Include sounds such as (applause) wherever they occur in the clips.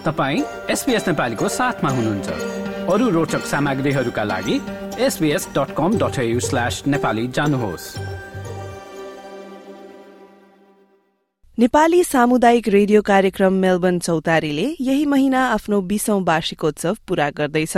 तपाईँ एसपिएस नेपालीको साथमा हुनुहुन्छ। अरू रोचक सामग्रीहरूका लागि SBS dot com dot slash Nepali जानुहोस्। नेपाली सामुदायिक रेडियो कार्यक्रम मेलबर्न चौतारीले यही महिना आफ्नो बीसौं वार्षिकोत्सव पूरा गर्दैछ।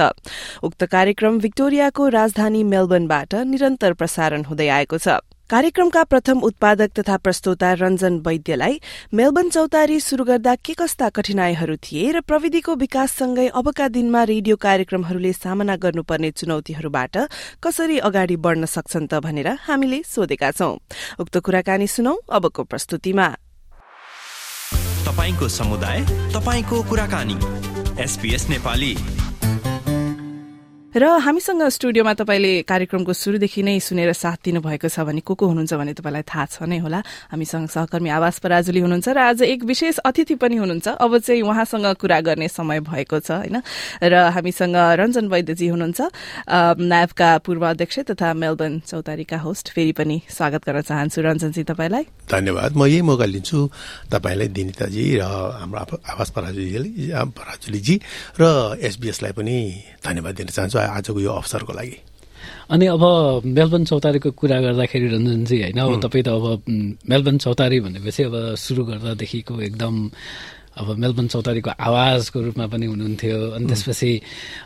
उक्त कार्यक्रम विक्टोरियाको राजधानी मेलबर्नबाट निरन्तर प्रसारण हुँदै आएको छ। कार्यक्रमका प्रथम उत्पादक तथा प्रस्तोता रञ्जन वैद्यलाई मेलबर्न चौतारी शुरू गर्दा के कस्ता कठिनाईहरू थिए र प्रविधिको विकाससँगै अबका दिनमा रेडियो कार्यक्रमहरूले सामना गर्नुपर्ने चुनौतीहरूबाट कसरी अगाडि बढ़न सक्छन् त भनेर हामीले सोधेका छौं। उक्त कुराकानी सुनौ अबको प्रस्तुतिमा। समुदाय कुराकानी। एसपीएस नेपाली। र हामीसँग स्टुडियोमा तपाईँले कार्यक्रमको शुरूदेखि नै सुनेर साथ दिनुभएको छ भने को को हुनुहुन्छ भने तपाईँलाई थाहा छ नै होला। हामीसँग सहकर्मी आवास पराजुली हुनुहुन्छ र आज एक विशेष अतिथि पनि हुनुहुन्छ। अब चाहिँ उहाँसँग कुरा गर्ने समय भएको छ होइन? र हामीसँग रञ्जन वैद्यजी हुनुहुन्छ। नायबका पूर्व अध्यक्ष तथा मेलबर्न चौतारीका होस्ट। फेरि पनि स्वागत गर्न चाहन्छु रञ्जनजी तपाईँलाई। धन्यवाद। म यही मौका लिन्छु तपाईँलाई दिनिताजी र हाम्रो आवास पराजुली पराजुलीजी र एसबिएसलाई पनि धन्यवाद दिन चाहन्छु। आजको यो अवसरको लागि। अनि अब मेलबर्न चौतारीको कुरा गर्दाखेरि रञ्जनजी होइन? अब तपाईँ त अब मेलबर्न चौतारी भनेपछि अब सुरु गर्दादेखिको एकदम अब मेलबर्न चौतारीको आवाजको रूपमा पनि हुनुहुन्थ्यो। अनि त्यसपछि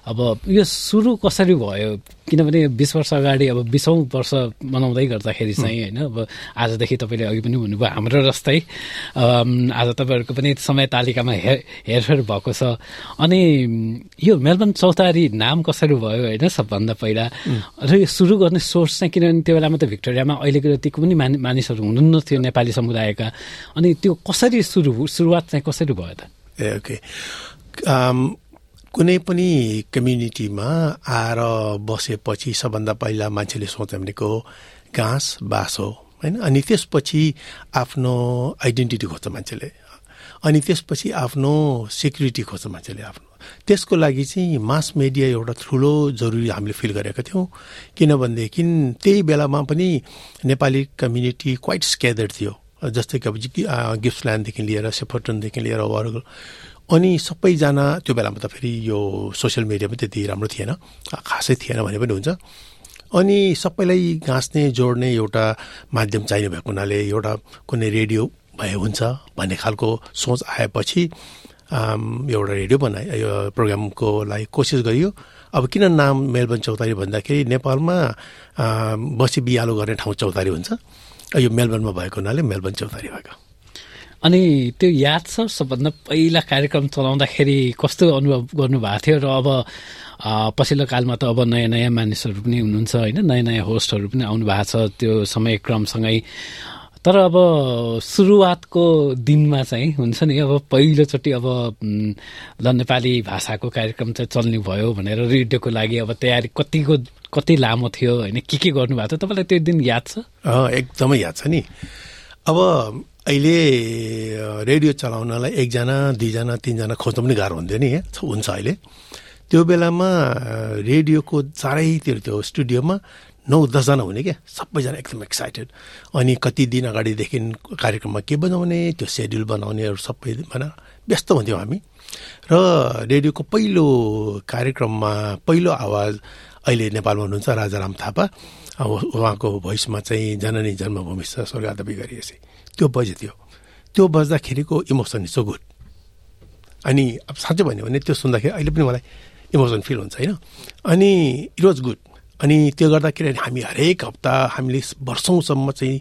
अब यो सुरु कसरी भयो? किनभने बिस वर्ष अगाडि अब बिसौँ वर्ष मनाउँदै गर्दाखेरि चाहिँ होइन अब आजदेखि तपाईँले अघि पनि भन्नुभयो हाम्रो जस्तै आज तपाईँहरूको पनि समय तालिकामा हेर हेरफेर भएको छ। अनि यो मेलबर्न चौतारी नाम कसरी भयो होइन सबभन्दा पहिला? र यो सुरु गर्ने सोर्स चाहिँ किनभने त्यो बेलामा त भिक्टोरियामा अहिलेको जतिको पनि मानिसहरू हुनुहुन्न थियो नेपाली समुदायका। अनि त्यो कसरी सुरु सुरुवात चाहिँ कसरी भयो त ए ओके। कुनै पनि कम्युनिटीमा आएर बसेपछि सबभन्दा पहिला मान्छेले सोच्यो भनेको घाँस बाँस हो। होइन? अनि त्यसपछि आफ्नो आइडेन्टिटी खोज्छ मान्छेले। अनि त्यसपछि आफ्नो सेक्युरिटी खोज्छ मान्छेले आफ्नो। त्यसको लागि चाहिँ मास मिडिया एउटा ठुलो जरुरी हामीले फिल गरेका थियौँ। किनभनेदेखि त्यही बेलामा पनि नेपाली कम्युनिटी क्वाइट स्क्यादर थियो। जस्तै कि अब गिफ्टल्यान्डदेखि लिएर सेफर्टनदेखि लिएर अरू अनि सबैजना त्यो बेलामा त फेरि यो सोसियल मिडिया पनि त्यति राम्रो थिएन। खासै थिएन भने पनि हुन्छ। अनि सबैलाई गाँच्ने जोड्ने एउटा माध्यम चाहिने भएको हुनाले एउटा कुनै रेडियो भए हुन्छ भन्ने खालको सोच आएपछि एउटा रेडियो बनाए यो प्रोग्रामको लागि कोसिस गरियो। अब किन नाम मेलबर्न चौतारी भन्दाखेरि नेपालमा बसी बिहालो गर्ने ठाउँ चौतारी हुन्छ। यो मेलबर्नमा भएको हुनाले मेलबर्न चौतारी भएको। अनि त्यो याद छ सबभन्दा पहिला कार्यक्रम चलाउँदाखेरि कस्तो अनुभव गर्नुभएको थियो र अब पछिल्लो कालमा त अब नयाँ नयाँ मानिसहरू पनि हुनुहुन्छ होइन? नयाँ नयाँ होस्टहरू पनि आउनु भएको छ। त्यो समय क्रमसँगै तर अब सुरुवातको दिनमा चाहिँ हुन्छ नि अब पहिलोचोटि अब ल नेपाली भाषाको कार्यक्रम चाहिँ चल्ने भयो भनेर रेडियोको लागि अब तयारी कतिको कति लामो थियो होइन के के गर्नुभएको थियो तपाईँलाई त्यो दिन याद छ? एकदमै याद छ नि। अब अहिले रेडियो चलाउनलाई एकजना दुईजना तिनजना खोज्नु पनि गाह्रो हुन्थ्यो नि हुन्छ अहिले। त्यो बेलामा रेडियोको चारैतिर त्यो स्टुडियोमा नौ दसजना हुने क्या? सबैजना एकदम एक्साइटेड अनि कति दिन अगाडिदेखि कार्यक्रममा के बनाउने त्यो सेड्युल बनाउनेहरू सबै भनेर व्यस्त हुन्थ्यौँ हामी। र रेडियोको पहिलो कार्यक्रममा पहिलो आवाज अहिले नेपालमा हुनुहुन्छ राजाराम थापा। अब उहाँको भोइसमा चाहिँ जननी जन्मभूमि छ स्वर्गात बिगारिएपछि त्यो बजे थियो। त्यो बज्दाखेरिको इमोसन इज सो गुड अनि अब साँच्चै भन्यो भने त्यो सुन्दाखेरि अहिले पनि मलाई इमोसन फिल हुन्छ होइन? अनि इट वाज गुड अनि त्यो गर्दाखेरि हामी हरेक हप्ता हामीले वर्षौँसम्म चाहिँ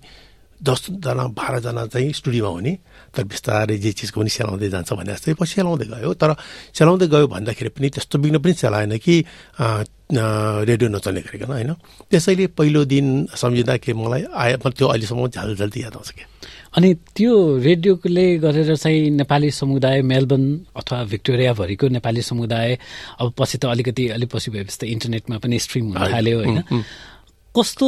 दसजना बाह्रजना चाहिँ स्टुडियोमा हुने तर बिस्तारै जे चिजको पनि सेलाउँदै जान्छ भने जस्तै पछि सेलाउँदै गयो। तर सेलाउँदै गयो भन्दाखेरि पनि त्यस्तो बिग्न पनि सेलाएन कि रेडियो नचल्ने गरिकन होइन। त्यसैले पहिलो दिन सम्झिँदा के मलाई आयो त्यो अहिलेसम्म झल्झल्ती याद आउँछ क्या अनि त्यो रेडियोले गरेर चाहिँ नेपाली समुदाय मेलबर्न अथवा भिक्टोरियाभरिको नेपाली समुदाय अब पछि त अलिकति अलिक पछि भएपछि त इन्टरनेटमा पनि स्ट्रिम हुन थाल्यो होइन। कस्तो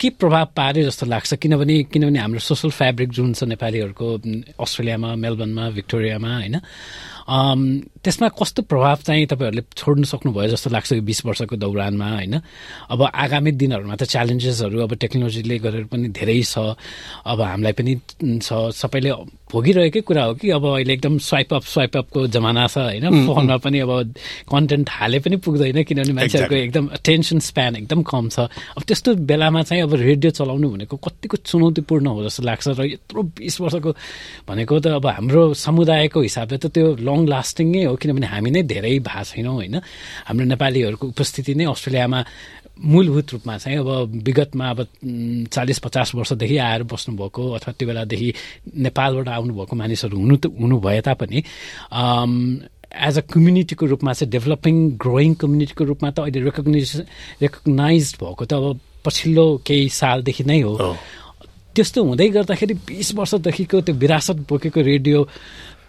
के प्रभाव पारे जस्तो लाग्छ? किनभने किनभने हाम्रो सोसल फेब्रिक जुन छ नेपालीहरूको अस्ट्रेलियामा मेलबर्नमा भिक्टोरियामा होइन? त्यसमा कस्तो प्रभाव चाहिँ तपाईँहरूले छोड्नु सक्नुभयो जस्तो लाग्छ यो बिस वर्षको दौरानमा होइन? अब आगामी दिनहरूमा त च्यालेन्जेसहरू अब टेक्नोलोजीले गरेर पनि धेरै छ। अब हामीलाई पनि छ। सबैले भोगिरहेकै कुरा हो कि अब अहिले एकदम स्वाइप अप स्वाइप अपको जमाना छ होइन? फोनमा पनि अब कन्टेन्ट हाले पनि पुग्दैन किनभने मान्छेहरूको एकदम टेन्सन स्प्यान एकदम कम छ। अब त्यस्तो बेलामा चाहिँ अब रेडियो चलाउनु भनेको कतिको चुनौतीपूर्ण हो जस्तो लाग्छ। र यत्रो बिस वर्षको भनेको त अब हाम्रो समुदायको हिसाबले त त्यो लङ लास्टिङ नै हो किनभने हामी नै धेरै भएको छैनौँ होइन? हाम्रो नेपालीहरूको उपस्थिति नै अस्ट्रेलियामा मूलभूत रूपमा चाहिँ अब विगतमा अब चालिस पचास वर्षदेखि आएर बस्नुभएको अथवा त्यो बेलादेखि नेपालबाट आउनुभएको मानिसहरू हुनु त हुनु भए तापनि एज अ कम्युनिटीको रूपमा चाहिँ डेभलपिङ ग्रोइङ कम्युनिटीको रूपमा त अहिले रेकग्नाइज रेकग्नाइज भएको त अब पछिल्लो केही सालदेखि नै हो। त्यस्तो हुँदै गर्दाखेरि बिस वर्षदेखिको त्यो विरासत बोकेको रेडियो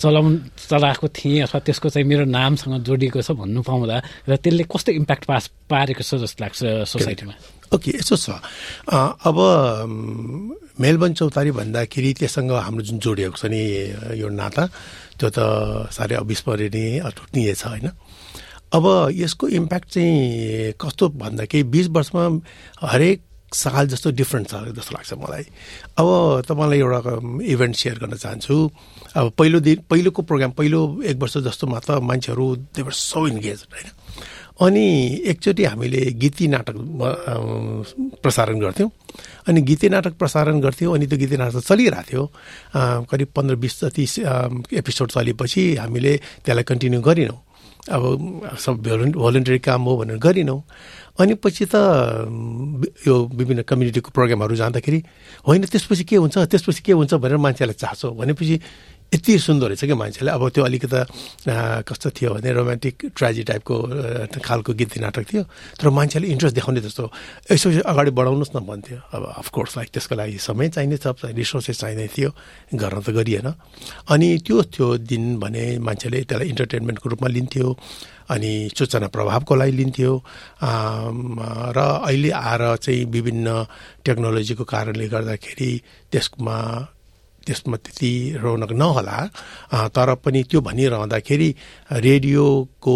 चलाउनु चलाएको थिएँ अथवा त्यसको चाहिँ मेरो नामसँग जोडिएको छ भन्नु पाउँदा र त्यसले कस्तो इम्प्याक्ट पास पारेको छ जस्तो लाग्छ सोसाइटीमा? ओके यसो छ। अब मेलबन चौतारी भन्दाखेरि त्योसँग हाम्रो जुन जोडिएको छ नि यो नाता त्यो त साह्रै अविस्मरणीय अटुट्नीय छ होइन? अब यसको इम्प्याक्ट चाहिँ कस्तो भन्दाखेरि बिस वर्षमा हरेक साल जस्तो डिफ्रेन्ट छ जस्तो लाग्छ मलाई। अब तपाईँलाई एउटा इभेन्ट सेयर गर्न चाहन्छु। अब पहिलो दिन पहिलोको प्रोग्राम पहिलो एक वर्ष जस्तोमा त मान्छेहरू देवर सो इन्गेज होइन? अनि एकचोटि हामीले गीती नाटक प्रसारण गर्थ्यौँ। अनि गीती नाटक प्रसारण गर्थ्यौँ अनि त्यो गीती नाटक चलिरहेको थियो। करिब पन्ध्र बिस जति एपिसोड चलेपछि हामीले त्यसलाई कन्टिन्यू गरिनौँ। अब सब भोलिन्टरी काम हो भनेर गरिनौँ। अनि पछि त यो विभिन्न कम्युनिटीको प्रोग्रामहरू जाँदाखेरि होइन त्यसपछि के हुन्छ त्यसपछि के हुन्छ भनेर मान्छेलाई चासो। भनेपछि यति सुन्दर रहेछ क्या मान्छेले अब त्यो अलिकति कस्तो थियो भने रोमान्टिक ट्रेजी टाइपको खालको गीत नाटक थियो तर मान्छेले इन्ट्रेस्ट देखाउने जस्तो यसो अगाडि बढाउनुहोस् न भन्थ्यो। अब अफकोर्स लाइक त्यसको लागि समय चाहिने छ रिसोर्सेस चाहिने थियो गर्न त गरिएन। अनि त्यो थियो दिन भने मान्छेले त्यसलाई इन्टरटेनमेन्टको रूपमा लिन्थ्यो अनि सूचना प्रभावको लागि लिन्थ्यो। र अहिले आएर चाहिँ विभिन्न टेक्नोलोजीको कारणले गर्दाखेरि त्यसमा त्यसमा त्यति रौनक नहोला। तर पनि त्यो भनिरहँदाखेरि रेडियोको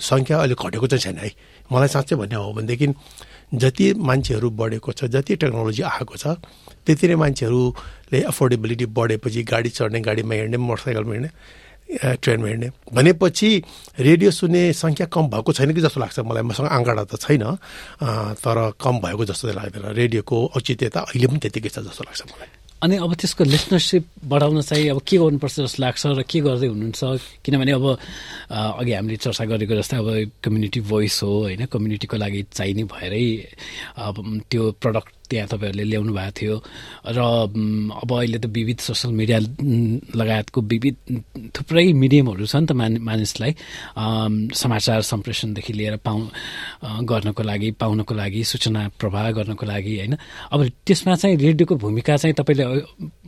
सङ्ख्या अलिक घटेको चाहिँ छैन है। मलाई साँच्चै भन्ने हो भनेदेखि जति मान्छेहरू बढेको छ जति टेक्नोलोजी आएको छ त्यति नै मान्छेहरूले अफोर्डेबिलिटी बढेपछि गाडी चढ्ने गाडीमा हिँड्ने मोटरसाइकलमा हिँड्ने ट्रेनमा हिँड्ने। भनेपछि रेडियो सुन्ने सङ्ख्या कम भएको छैन कि जस्तो लाग्छ मलाई। मसँग आँकडा त छैन। तर कम भएको जस्तो चाहिँ लाग्दैन। रेडियोको औचित्यता अहिले पनि त्यतिकै छ जस्तो लाग्छ मलाई। अनि अब त्यसको लिसनरसिप बढाउन चाहिँ अब के गर्नुपर्छ जस्तो लाग्छ र के गर्दै हुनुहुन्छ? किनभने अब अघि हामीले चर्चा गरेको जस्तै अब कम्युनिटी भोइस हो होइन? कम्युनिटीको लागि चाहिने भएरै अब त्यो प्रडक्ट त्यहाँ तपाईँहरूले ल्याउनु भएको थियो। र अब अहिले त विविध सोसियल मिडिया लगायतको विविध थुप्रै मिडियमहरू छ नि त मान मानिसलाई। समाचार सम्प्रेषणदेखि लिएर पाउ गर्नको लागि पाउनको लागि सूचना प्रवाह गर्नको लागि होइन। अब त्यसमा चाहिँ रेडियोको भूमिका चाहिँ तपाईँले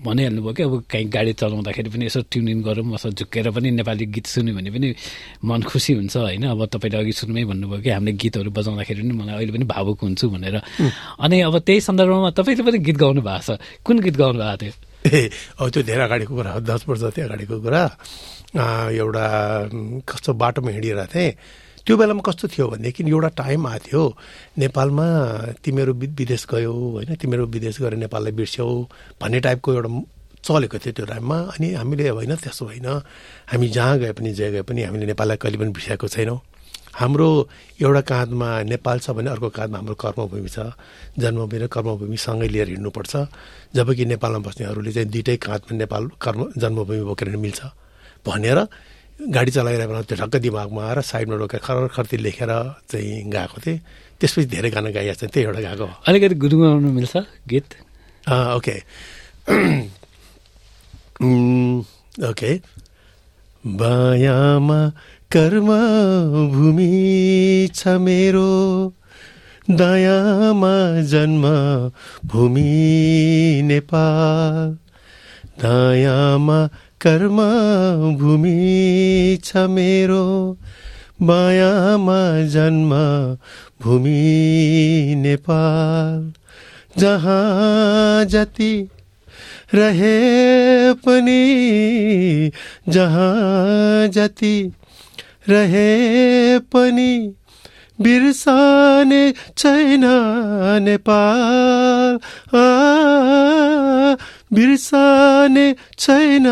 भनिहाल्नुभयो कि अब कहीँ गाडी चलाउँदाखेरि पनि यसो ट्युनिङ गरौँ अथवा झुक्केर पनि नेपाली गीत सुन्यो भने पनि मन खुसी हुन्छ होइन। अब तपाईँले अघि सुरुमै भन्नुभयो कि हामीले गीतहरू बजाउँदाखेरि पनि मलाई अहिले पनि भावुक हुन्छु भनेर। अनि अब त्यही सन्दर्भमा तपाईँले पनि गीत गाउनु भएको छ। कुन गीत गाउनु भएको थियो? ए अब त्यो धेरै अगाडिको कुरा हो दस वर्ष जति अगाडिको कुरा। एउटा कस्तो बाटोमा हिँडिरहेको थिएँ। त्यो बेलामा कस्तो थियो भनेदेखि एउटा टाइम आएको थियो। नेपालमा तिमीहरू विदेश गयौ होइन? तिमीहरू विदेश गएर नेपाललाई बिर्स्यौ भन्ने टाइपको एउटा चलेको थियो त्यो टाइममा। अनि हामीले होइन त्यसो होइन हामी जहाँ गए पनि जे गए पनि हामीले नेपाललाई कहिले पनि बिर्सिएको छैनौँ। हाम्रो एउटा काँधमा नेपाल छ भने अर्को काँधमा हाम्रो कर्मभूमि छ जन्मभूमि र कर्मभूमि सँगै लिएर हिँड्नुपर्छ। जबकि नेपालमा बस्नेहरूले चाहिँ दुइटै काँधमा नेपाल कर्म जन्मभूमि बोकेर मिल्छ। भनेर गाडी चलाइरहेको त्यो ठक्क दिमागमा आएर साइडमा रोकेर खर खर्ती लेखेर चाहिँ गएको थिएँ। त्यसपछि धेरै गाना गाइएको छ त्यही एउटा गएको अलिकति गुरुगाउनु मिल्छ गीत? ओके। (clears throat) ओके। बायामा कर्म भूमि छ मेरो। दयामा जन्म भूमि नेपाल। दयामा कर्म भूमि छ मेरो। मायामा जन्म भूमि नेपाल। जहाँ जति रहे पनि जहाँ जति। रहे पनि बिर्साने छैन नेपाल आ, बिर्साने छैन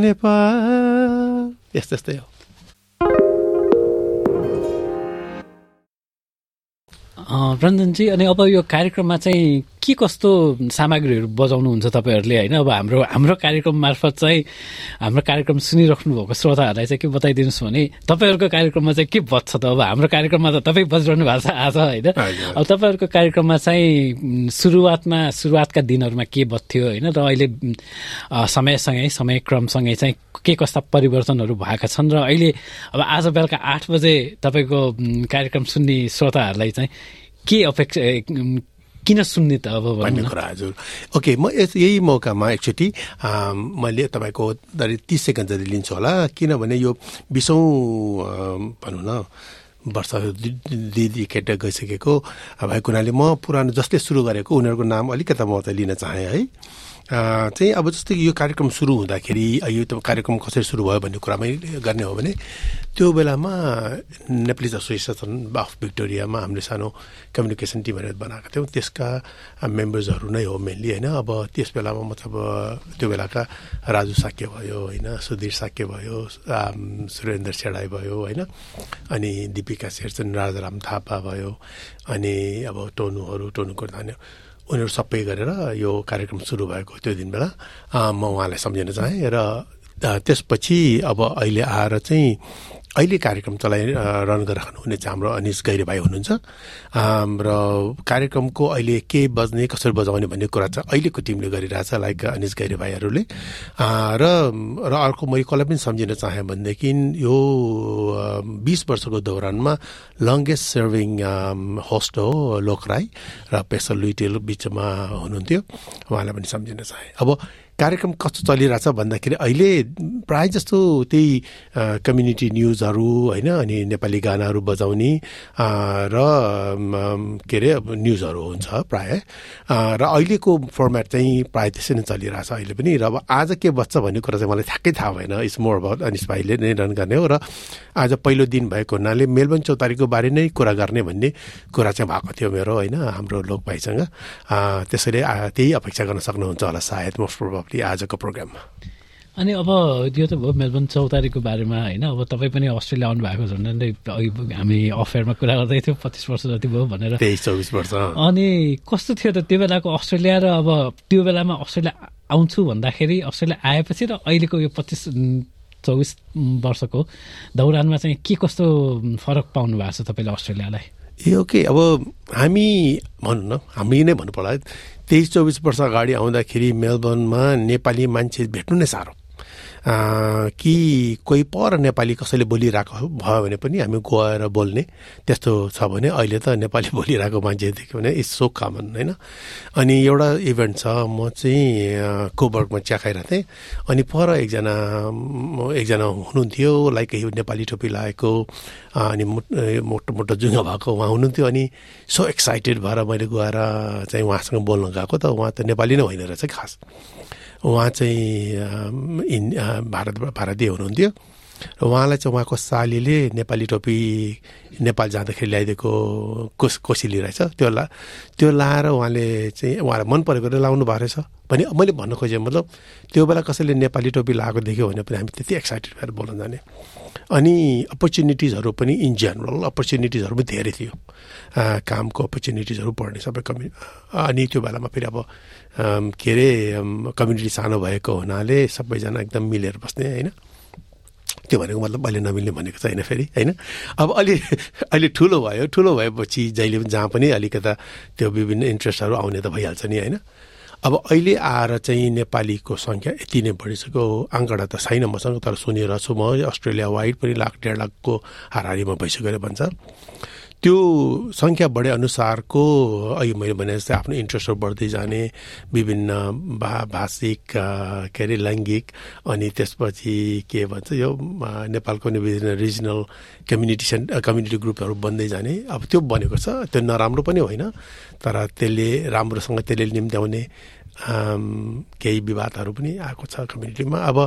नेपाल यस्तै यस्तै हो। रञ्जनजी अनि अब यो कार्यक्रममा चाहिँ के कस्तो सामग्रीहरू बजाउनुहुन्छ तपाईँहरूले? होइन अब हाम्रो हाम्रो कार्यक्रम मार्फत चाहिँ हाम्रो कार्यक्रम सुनिराख्नु भएको श्रोताहरूलाई चाहिँ के बताइदिनुहोस् भने तपाईँहरूको कार्यक्रममा चाहिँ के बज्छ त? अब हाम्रो कार्यक्रममा त तपाईँ बजिरहनु भएको छ आज होइन। अब तपाईँहरूको कार्यक्रममा चाहिँ सुरुवातमा सुरुवातका दिनहरूमा के बज्थ्यो होइन? र अहिले समयसँगै समयक्रमसँगै चाहिँ के कस्ता परिवर्तनहरू भएका छन्? र अहिले अब आज बेलुका आठ बजे तपाईँको कार्यक्रम सुन्ने श्रोताहरूलाई चाहिँ के अपेक्षा किन सुन्ने त अब भनौँ भन्ने? कुरा हजुर ओके म यही मौकामा एकचोटि मैले तपाईँको तिस सेकेन्ड जति लिन्छु होला किनभने यो बिसौँ भनौँ न वर्ष दिदी केटा गइसकेको। भएको हुनाले म पुरानो जसले सुरु गरेको उनीहरूको नाम अलिकता म त लिन चाहेँ है। चाहिँ अब जस्तै यो कार्यक्रम सुरु हुँदाखेरि यो त कार्यक्रम कसरी सुरु भयो भन्ने कुरामै गर्ने हो भने त्यो बेलामा नेप्लिज एसोसिएसन अफ भिक्टोरियामा हामीले सानो कम्युनिकेसन टिमहरू बनाएका थियौँ। त्यसका मेम्बर्सहरू नै हो मेनली होइन। अब त्यस बेलामा मतलब त्यो बेलाका राजु साक्य भयो होइन। सुधीर साक्य भयो सुरेन्द्र सेडाई भयो होइन। अनि दिपिका शेरचन राजाराम थापा भयो अनि अब टोनुहरू टोनुको धान्यो उनीहरू सबै गरेर यो कार्यक्रम सुरु भएको त्यो दिन बेला म उहाँलाई सम्झिन चाहेँ र त्यसपछि अब अहिले आएर चाहिँ अहिले कार्यक्रम चलाइ रन गरिरहनु हुने चाहिँ हाम्रो अनिस गैरे भाइ हुनुहुन्छ। र कार्यक्रमको अहिले के बज्ने कसरी बजाउने भन्ने कुरा चाहिँ अहिलेको टिमले गरिरहेछ लाइक अनिस गैरे भाइहरूले। र र अर्को मैले कसलाई पनि सम्झिन चाहेँ भनेदेखि यो बिस वर्षको दौरानमा लङ्गेस्ट सर्भिङ होस्ट हो लोक राई र पेसल लुइटेल बिचमा हुनुहुन्थ्यो। उहाँलाई पनि सम्झिन चाहेँ। अब कार्यक्रम कस्तो चलिरहेछ भन्दाखेरि अहिले प्रायः जस्तो त्यही कम्युनिटी न्युजहरू होइन अनि नेपाली गानाहरू बजाउने र के अरे न्युजहरू हुन्छ प्रायः। र अहिलेको फर्मेट चाहिँ प्रायः त्यसै नै चलिरहेछ अहिले पनि। र अब आज के बच्छ भन्ने कुरा चाहिँ मलाई ठ्याक्कै थाहा भएन। इट्स मोर अबाउट अनिस भाइले नै रन गर्ने हो। र आज पहिलो दिन भएको हुनाले मेलबर्न चौतारीको बारे नै कुरा गर्ने भन्ने कुरा चाहिँ भएको थियो मेरो होइन हाम्रो लोक भाइसँग त्यसैले त्यही अपेक्षा गर्न सक्नुहुन्छ होला सायद मोस्ट प्रोभाब्ली आजको प्रोग्राममा। अनि अब यो त भयो मेलबर्न चौतारीको बारेमा होइन अब तपाईँ पनि अस्ट्रेलिया आउनु भएको छ भने अघि हामी अफेयरमा कुरा गर्दै थियौँ पच्चिस वर्ष जति भयो भनेर। तेइस चौबिस वर्ष। अनि कस्तो थियो त त्यो बेलाको अस्ट्रेलिया र अब त्यो बेलामा अस्ट्रेलिया आउँछु भन्दाखेरि अस्ट्रेलिया आएपछि र अहिलेको यो पच्चिस चौबिस वर्षको दौरानमा चाहिँ के कस्तो फरक पाउनु भएको छ तपाईँले अस्ट्रेलियालाई? ए ओके अब हामी भनौँ न हामी नै भन्नु पर्ला तेइस चौबिस वर्ष अगाडि आउँदाखेरि मेलबर्नमा नेपाली मान्छे भेट्नु नै साह्रो। कि कोही पर नेपाली कसैले बोलिरहेको भयो भने पनि हामी गएर बोल्ने त्यस्तो छ भने अहिले त नेपाली (laughs) बोलिरहेको मान्छे देख्यो भने इट्स सो कमन होइन? अनि एउटा इभेन्ट छ म चाहिँ कोबर्गमा चिया खाइरहेको थिएँ। अनि पर एकजना एकजना हुनुहुन्थ्यो लाइक नेपाली टोपी लगाएको अनि मोटो मोटो जुङ्गा भएको उहाँ हुनुहुन्थ्यो। अनि सो एक्साइटेड भएर मैले गएर चाहिँ उहाँसँग बोल्न गएको त उहाँ त नेपाली नै होइन रहेछ खास। उहाँ चाहिँ इन भारत भारतीय हुनुहुन्थ्यो। र उहाँलाई चाहिँ उहाँको सालीले नेपाली टोपी नेपाल जाँदाखेरि ल्याइदिएको कोस कोसिली रहेछ। त्यो ला त्यो लाएर उहाँले चाहिँ उहाँलाई मन परेको लाउनु भएको रहेछ। भने मैले भन्न खोजेँ मतलब त्यो बेला कसैले नेपाली टोपी लगाएको देख्यो भने पनि हामी त्यति एक्साइटेड भएर बोल्न जाने। अनि अपर्च्युनिटिजहरू पनि इन जेनरल अपर्च्युनिटिजहरू पनि धेरै थियो। कामको अपर्च्युनिटिजहरू पढ्ने सबै कमि अनि त्यो बेलामा फेरि अब के अरे कम्युनिटी सानो भएको हुनाले सबैजना एकदम मिलेर बस्ने होइन? त्यो भनेको मतलब अहिले नमिल्ने भनेको छैन फेरि होइन? अब अलि अहिले ठुलो भयो ठुलो भएपछि जहिले पनि जहाँ पनि अलिकता त्यो विभिन्न इन्ट्रेस्टहरू आउने त भइहाल्छ नि होइन? अब अहिले आएर चाहिँ नेपालीको सङ्ख्या यति नै बढिसक्यो। आङ्कडा त छैन मसँग तर सुनिरहेको छु म। अस्ट्रेलिया वाइड पनि लाख डेढ लाखको हाराहारीमा भइसक्यो भन्छ। त्यो सङ्ख्या बढे अनुसारको अघि मैले भने जस्तै आफ्नो इन्ट्रेस्टहरू बढ्दै जाने विभिन्न भा भाषिक के अरे लैङ्गिक अनि त्यसपछि के भन्छ यो नेपालको विभिन्न रिजनल कम्युनिटी सेन्ट कम्युनिटी ग्रुपहरू बन्दै जाने। अब त्यो बनेको छ। त्यो नराम्रो पनि होइन तर त्यसले राम्रोसँग त्यसले निम्त्याउने केही विवादहरू पनि आएको छ कम्युनिटीमा। अब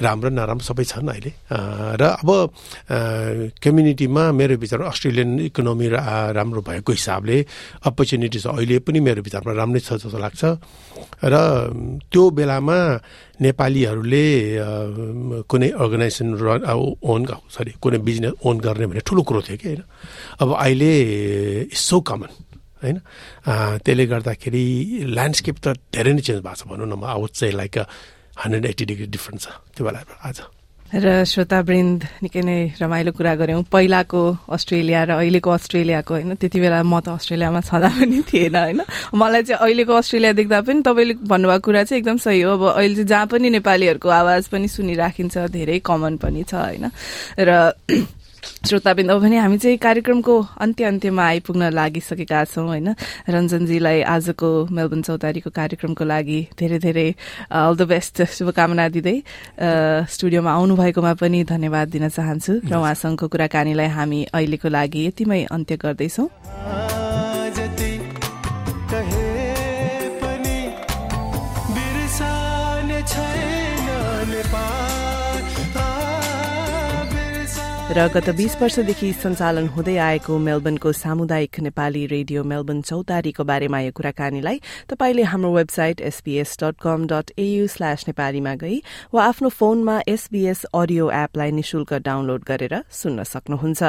राम्रो नराम्रो सबै छन् अहिले। र अब कम्युनिटीमा मेरो विचारमा अस्ट्रेलियन इकोनोमी राम्रो भएको हिसाबले अपर्च्युनिटिज अहिले पनि मेरो विचारमा राम्रै छ जस्तो लाग्छ। र त्यो बेलामा नेपालीहरूले कुनै अर्गनाइजेसन रन ओन सरी कुनै बिजनेस ओन गर्ने भने ठुलो कुरो थियो कि होइन? अब अहिले सो कमन होइन? त्यसले गर्दाखेरि ल्यान्डस्केप त धेरै नै चेन्ज भएको छ भनौँ न म आउट चाहिँ like hundred eighty degree different छ त्यो बेला आज। र श्रोतावृन्द निकै नै रमाइलो कुरा गऱ्यौँ। पहिलाको अस्ट्रेलिया र अहिलेको अस्ट्रेलियाको होइन त्यति बेला म त अस्ट्रेलियामा छँदा पनि थिएन होइन? मलाई चाहिँ अहिलेको अस्ट्रेलिया देख्दा पनि तपाईँले भन्नुभएको कुरा चाहिँ एकदम सही हो। अब अहिले चाहिँ जहाँ पनि नेपालीहरूको आवाज पनि सुनिराखिन्छ धेरै कमन पनि छ होइन? र श्रोताबिन्द भने हामी चाहिँ कार्यक्रमको अन्त्य अन्त्यमा आइपुग्न लागिसकेका छौँ होइन? रञ्जनजीलाई आजको मेलबन चौतारीको कार्यक्रमको लागि धेरै धेरै अल द बेस्ट शुभकामना दिँदै स्टुडियोमा आउनु भएकोमा पनि धन्यवाद दिन चाहन्छु र उहाँसँगको कुराकानीलाई हामी अहिलेको लागि यतिमै अन्त्य गर्दैछौँ। र गत बीस वर्षदेखि सञ्चालन हुँदै आएको मेलबर्नको सामुदायिक नेपाली रेडियो मेलबर्न चौतारीको बारेमा यो कुराकानीलाई तपाईँले हाम्रो website SBS dot com dot AU slash नेपालीमा गई वा आफ्नो फोनमा एसबीएस अडियो एपलाई निशुल्क डाउनलोड गरेर सुन्न सक्नुहुन्छ।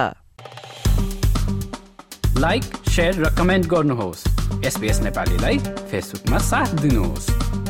लाइक र कमेन्ट गर्नुहोस्। नेपालीलाई फेसबुकमा साथ दिनुहोस्।